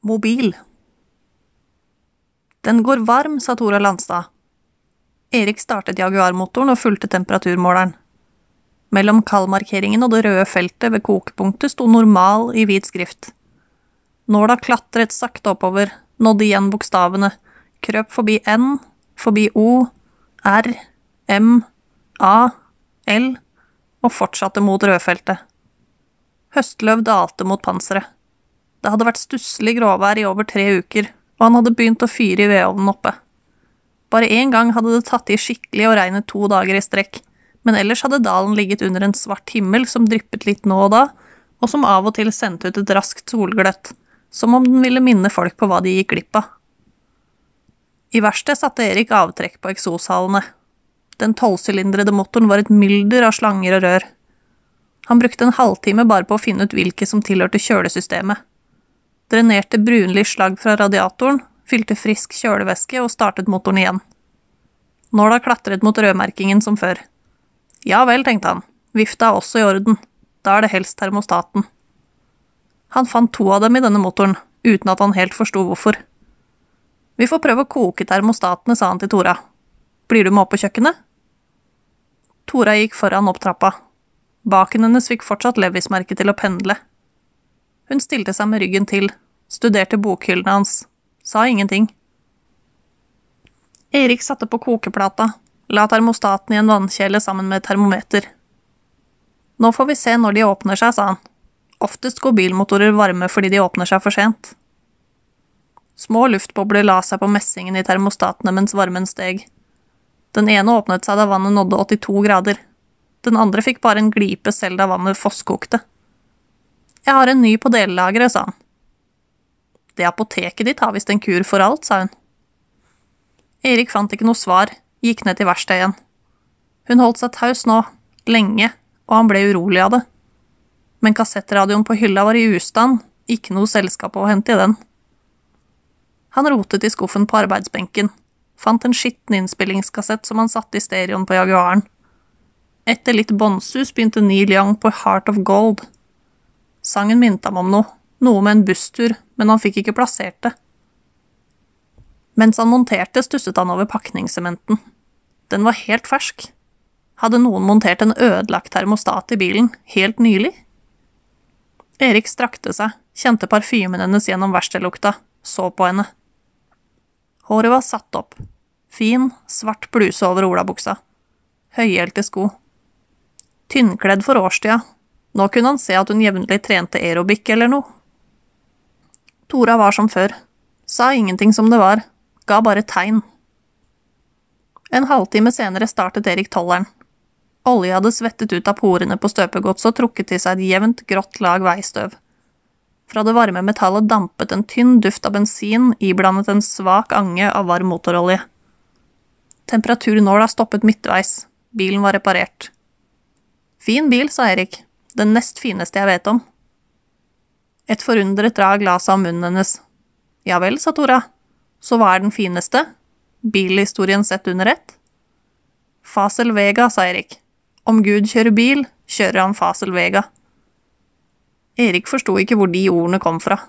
Mobil. Den går varm, sa Tora Landstad. Erik startet Jaguar-motoren og fulgte temperaturmåleren. Mellom kaldmarkeringen og det røde feltet ved kokepunktet sto normal i hvit skrift. Nåla klatret sakte oppover, nådde igjen bokstavene, krøp forbi N, forbi O, R, M, A, L og fortsatte mot rødfeltet. Høstløv dalte mot panseret. Det hadde vært stusslig gråvær i over tre uker, og han hadde begynt å fyre i vedovnen oppe. Bare én gang hadde det tatt i skikkelig og regnet to dager i strekk, men ellers hadde dalen ligget under en svart himmel som dryppet litt nå og da, og som av og til sendte ut et raskt solgløtt, som om den ville minne folk på hva de gikk glipp av. I verkstedet satte Erik avtrekk på eksoshalene. Den tolvsylindrede motoren var et mylder av slanger og rør. Han brukte en halvtime bare på å finne ut hvilke som tilhørte kjølesystemet. Drenerte brunlig slagg fra radiatoren, fylte frisk kjølevæske og startet motoren igjen. Nåla klatret mot rødmerkingen som før. Ja vel, tenkte han, vifta er også i orden, da er det helst termostaten. Han fant to av dem i denne motoren, uten at han helt forsto hvorfor. Vi får prøve å koke termostatene, sa han til Tora. Blir du med opp på kjøkkenet? Tora gikk foran opp trappa. Baken hennes fikk fortsatt Levis-merket til å pendle. Hun stilte seg med ryggen til, studerte bokhyllene hans, sa ingenting. Erik satte på kokeplata, la termostaten i en vannkjele sammen med et termometer. Nå får vi se når de åpner seg, sa han. Oftest går bilmotorer varme fordi de åpner seg for sent. Små luftbobler la seg på messingen i termostatene mens varmen steg. Den ene åpnet seg da vannet nådde 82 grader. Den andre fikk bare en glipe selv da vannet fosskokte. Jeg har en ny på delelageret, sa han. Det apoteket ditt har visst en kur for alt, sa hun. Erik fant ikke noe svar, gikk ned til verkstedet igjen. Hun holdt seg taus nå, lenge, og han ble urolig av det. Men kassettradioen på hylla var i ustand, ikke noe selskap å hente i den. Han rotet i skuffen på arbeidsbenken, fant en skitten innspillingskassett som han satte i stereoen på Jaguaren. Etter litt båndsus begynte Neil Young på Heart of Gold. Sangen minte ham om noe, noe med en busstur, men han fikk ikke plassert det. Mens han monterte, stusset han over pakningssementen. Den var helt fersk. Hadde noen montert en ødelagt termostat i bilen, helt nylig? Erik strakte seg, kjente parfymen hennes gjennom verkstedlukta, så på henne. Håret var satt opp. Fin, svart bluse over olabuksa. Høyhælte sko. Tynnkledd for årstida. Nå kunne han se at hun jevnlig trente aerobic eller noe. Tora var som før. Sa ingenting som det var. Ga bare tegn. En halvtime senere startet Erik tolleren. Olje hadde svettet ut av porene på støpegodset og trukket til seg et jevnt, grått lag veistøv. Fra det varme metallet dampet en tynn duft av bensin, iblandet en svak ange av varm motorolje. Temperaturnåla stoppet midtveis, bilen var reparert. Fin bil, sa Erik, den nest fineste jeg vet om. Et forundret drag la seg om munnen hennes. Ja vel, sa Tora, så hva er den fineste? Bilhistorien sett under ett? Fasel Vega, sa Erik. Om Gud kjører bil, kjører han Fasel Vega. Erik forsto ikke hvor de ordene kom fra.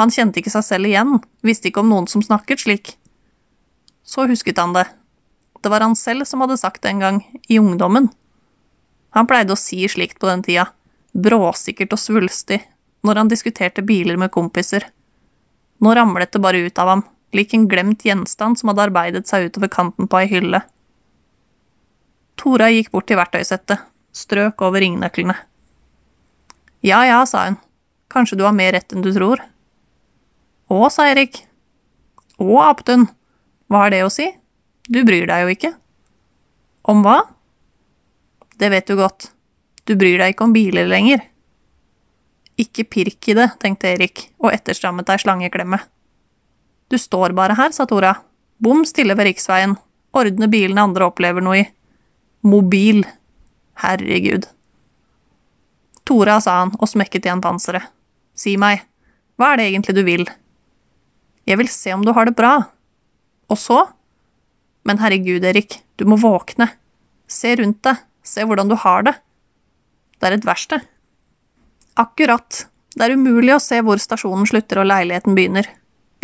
Han kjente ikke seg selv igjen, visste ikke om noen som snakket slik. Så husket han det. Det var han selv som hadde sagt det en gang, i ungdommen. Han pleide å si slikt på den tida, bråsikkert og svulstig, når han diskuterte biler med kompiser. Nå ramlet det bare ut av ham, lik en glemt gjenstand som hadde arbeidet seg utover kanten på ei hylle. Tora gikk bort til verktøysettet, strøk over ringnøklene. Ja ja, sa hun, kanskje du har mer rett enn du tror. Å, sa Erik. Å, Aptun, hva har det å si? Du bryr deg jo ikke. Om hva? Det vet du godt, du bryr deg ikke om biler lenger. Ikke pirk i det, tenkte Erik og etterstrammet ei slangeklemme. Du står bare her, sa Tora, bom stille ved riksveien, ordne bilene andre opplever noe i. Mobil. Herregud. Tora, sa han og smekket igjen panseret. Si meg, hva er det egentlig du vil? Jeg vil se om du har det bra. Og så? Men herregud, Erik, du må våkne. Se rundt deg, se hvordan du har det. Det er et verksted. Akkurat. Det er umulig å se hvor stasjonen slutter og leiligheten begynner.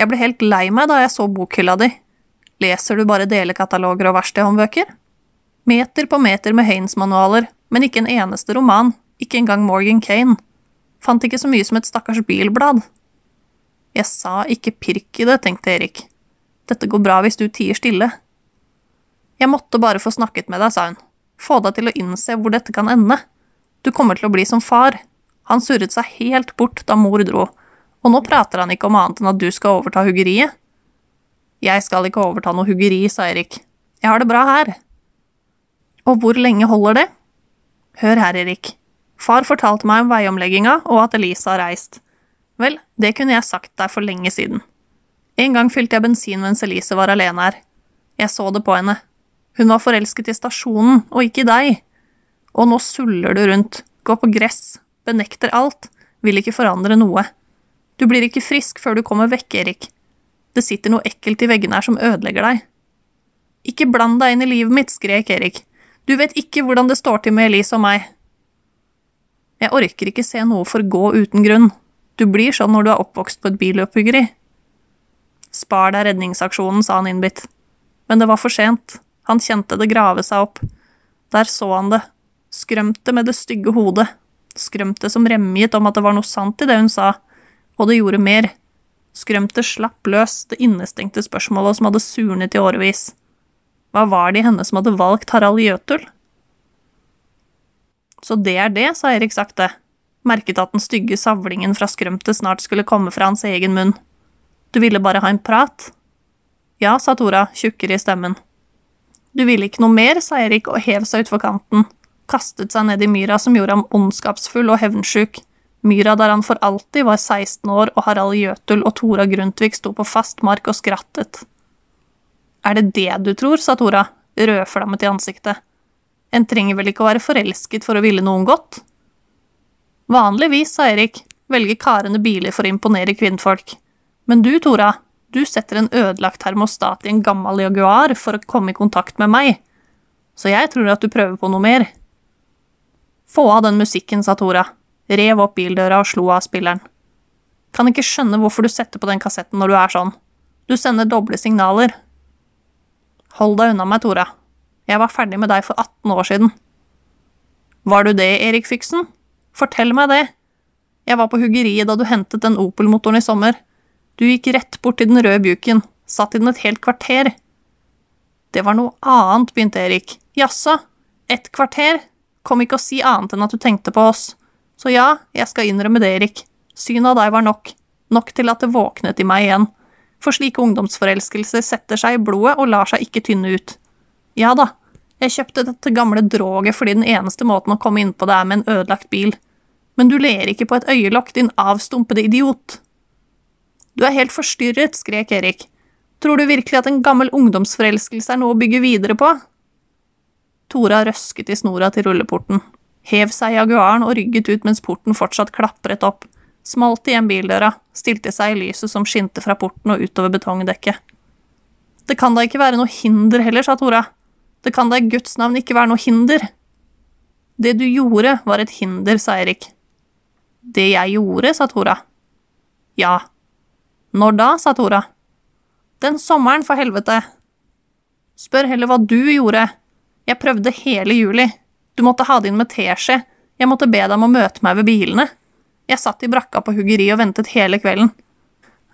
Jeg ble helt lei meg da jeg så bokhylla di. Leser du bare delekataloger og verkstedhåndbøker? Meter på meter med Haines-manualer, men ikke en eneste roman, ikke engang Morgan Kane. Fant ikke så mye som et stakkars bilblad. Jeg sa ikke pirk i det, tenkte Erik. Dette går bra hvis du tier stille. Jeg måtte bare få snakket med deg, sa hun. Få deg til å innse hvor dette kan ende. Du kommer til å bli som far. Han surret seg helt bort da mor dro, og nå prater han ikke om annet enn at du skal overta huggeriet. Jeg skal ikke overta noe huggeri, sa Erik. Jeg har det bra her. Og hvor lenge holder det? Hør her, Erik. Far fortalte meg om veiomlegginga og at Elisa har reist. Vel, det kunne jeg sagt deg for lenge siden. En gang fylte jeg bensin mens Elise var alene her. Jeg så det på henne. Hun var forelsket i stasjonen, og ikke i deg. Og nå suller du rundt, går på gress, benekter alt, vil ikke forandre noe. Du blir ikke frisk før du kommer vekk, Erik. Det sitter noe ekkelt i veggene her som ødelegger deg. Ikke bland deg inn i livet mitt, skrek Erik. Du vet ikke hvordan det står til med Elise og meg. Jeg orker ikke se noe forgå uten grunn. Du blir sånn når du er oppvokst på et billøphuggeri. Spar deg redningsaksjonen, sa han innbitt. Men det var for sent. Han kjente det grave seg opp. Der så han det. Skrømte med det stygge hodet. Skrømte som remjet om at det var noe sant i det hun sa. Og det gjorde mer. Skrømte slapp løs det innestengte spørsmålet som hadde surnet i årevis. Hva var det i henne som hadde valgt Harald Jøtul? Så det er det, sa Erik sakte, merket at den stygge savlingen fra skrømte snart skulle komme fra hans egen munn. Du ville bare ha en prat? Ja, sa Tora, tjukkere i stemmen. Du ville ikke noe mer, sa Erik og hev seg utfor kanten, kastet seg ned i myra som gjorde ham ondskapsfull og hevnsjuk, myra der han for alltid var 16 år og Harald Jøtul og Tora Grundtvig sto på fast mark og skrattet. Er det det du tror, sa Tora, rødflammet i ansiktet. En trenger vel ikke å være forelsket for å ville noen godt? Vanligvis, sa Erik, velger karene biler for å imponere kvinnfolk. Men du, Tora, du setter en ødelagt termostat i en gammel Jaguar for å komme i kontakt med meg, så jeg tror at du prøver på noe mer. Få av den musikken, sa Tora, rev opp bildøra og slo av spilleren. Kan ikke skjønne hvorfor du setter på den kassetten når du er sånn. Du sender doble signaler. Hold deg unna meg, Tora. Jeg var ferdig med deg for 18 år siden. Var du det, Erik Fiksen? Fortell meg det. Jeg var på huggeriet da du hentet den Opel-motoren i sommer. Du gikk rett bort til den røde buken, satt i den et helt kvarter. Det var noe annet, begynte Erik. Jaså, et kvarter? Kom ikke å si annet enn at du tenkte på oss. Så ja, jeg skal innrømme det, Erik. Synet av deg var nok. Nok til at det våknet i meg igjen. For slike ungdomsforelskelser setter seg i blodet og lar seg ikke tynne ut. Ja da, jeg kjøpte dette gamle droget fordi den eneste måten å komme inn på det er med en ødelagt bil. Men du ler ikke på et øyelokk, din avstumpede idiot. Du er helt forstyrret, skrek Erik. Tror du virkelig at en gammel ungdomsforelskelse er noe å bygge videre på? Tora røsket i snora til rulleporten, hev seg i Jaguaren og rygget ut mens porten fortsatt klapret opp, smalt igjen bildøra, stilte seg i lyset som skinte fra porten og utover betongdekket. Det kan da ikke være noe hinder heller, sa Tora. Det kan da i Guds navn ikke være noe hinder. Det du gjorde, var et hinder, sa Erik. Det jeg gjorde, sa Tora. Ja. Når da, sa Tora. Den sommeren, for helvete. Spør heller hva du gjorde. Jeg prøvde hele juli. Du måtte ha det inn med teskje. Jeg måtte be deg om å møte meg ved bilene. Jeg satt i brakka på huggeri og ventet hele kvelden.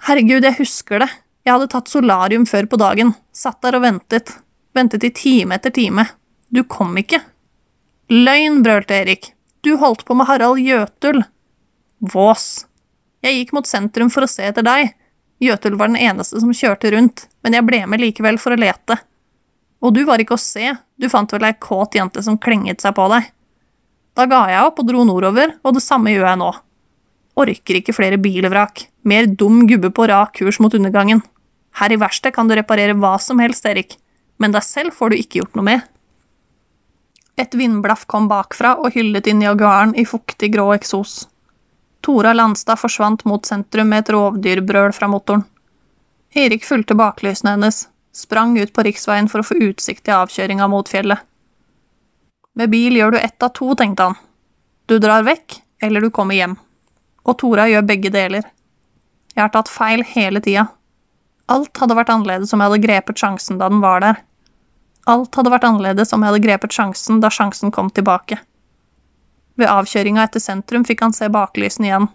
Herregud, jeg husker det. Jeg hadde tatt solarium før på dagen, satt der og ventet, ventet i time etter time. Du kom ikke. Løgn, brølte Erik. Du holdt på med Harald Jøtul. Vås. Jeg gikk mot sentrum for å se etter deg. Jøtul var den eneste som kjørte rundt, men jeg ble med likevel for å lete. Og du var ikke å se, du fant vel ei kåt jente som klenget seg på deg. Da ga jeg opp og dro nordover, og det samme gjør jeg nå. Orker ikke flere bilvrak, mer dum gubbe på rak kurs mot undergangen. Her i verkstedet kan du reparere hva som helst, Erik, men deg selv får du ikke gjort noe med. Et vindblaff kom bakfra og hyllet inn Jaguaren i fuktig, grå eksos. Tora Landstad forsvant mot sentrum med et rovdyrbrøl fra motoren. Erik fulgte baklysene hennes, sprang ut på riksveien for å få utsikt til avkjøringa mot fjellet. Med bil gjør du ett av to, tenkte han. Du drar vekk, eller du kommer hjem. Og Tora gjør begge deler. Jeg har tatt feil hele tida. Alt hadde vært annerledes om jeg hadde grepet sjansen da den var der. Alt hadde vært annerledes om jeg hadde grepet sjansen da sjansen kom tilbake. Ved avkjøringa etter sentrum fikk han se baklysen igjen.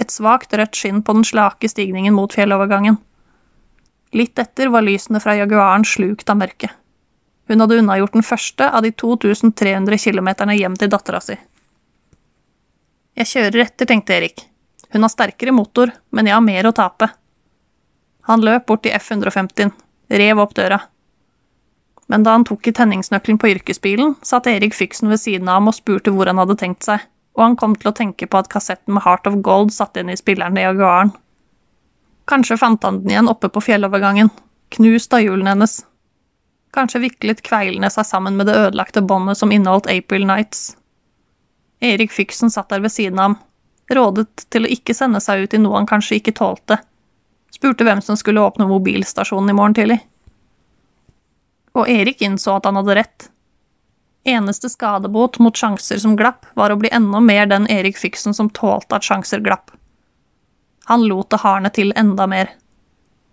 Et svakt rødt skinn på den slake stigningen mot fjellovergangen. Litt etter var lysene fra Jaguaren slukt av mørket. Hun hadde unnagjort den første av de 2300 kilometerne hjem til dattera si. Jeg kjører etter, tenkte Erik. Hun har sterkere motor, men jeg har mer å tape. Han løp bort til F150-en, rev opp døra. Men da han tok i tenningsnøkkelen på yrkesbilen, satt Erik Fyksen ved siden av ham og spurte hvor han hadde tenkt seg, og han kom til å tenke på at kassetten med Heart of Gold satt inn i spilleren i Jaguaren. Kanskje fant han den igjen oppe på fjellovergangen, knust av hjulene hennes. Kanskje viklet kveilene seg sammen med det ødelagte båndet som inneholdt April Nights. Erik Fyksen satt der ved siden av ham, rådet til å ikke sende seg ut i noe han kanskje ikke tålte, spurte hvem som skulle åpne mobilstasjonen i morgen tidlig. Og Erik innså at han hadde rett. Eneste skadebot mot sjanser som glapp, var å bli enda mer den Erik Fyksen som tålte at sjanser glapp. Han lot det hardne til enda mer.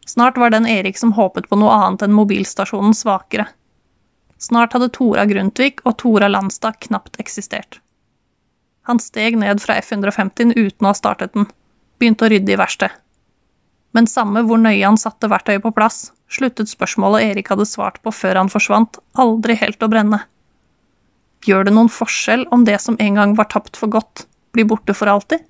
Snart var den Erik som håpet på noe annet enn mobilstasjonen, svakere. Snart hadde Tora Grundtvig og Tora Landstad knapt eksistert. Han steg ned fra F-150 uten å ha startet den, begynte å rydde i verkstedet. Men samme hvor nøye han satte verktøyet på plass, sluttet spørsmålet Erik hadde svart på før han forsvant, aldri helt å brenne. Gjør det noen forskjell om det som en gang var tapt for godt, blir borte for alltid?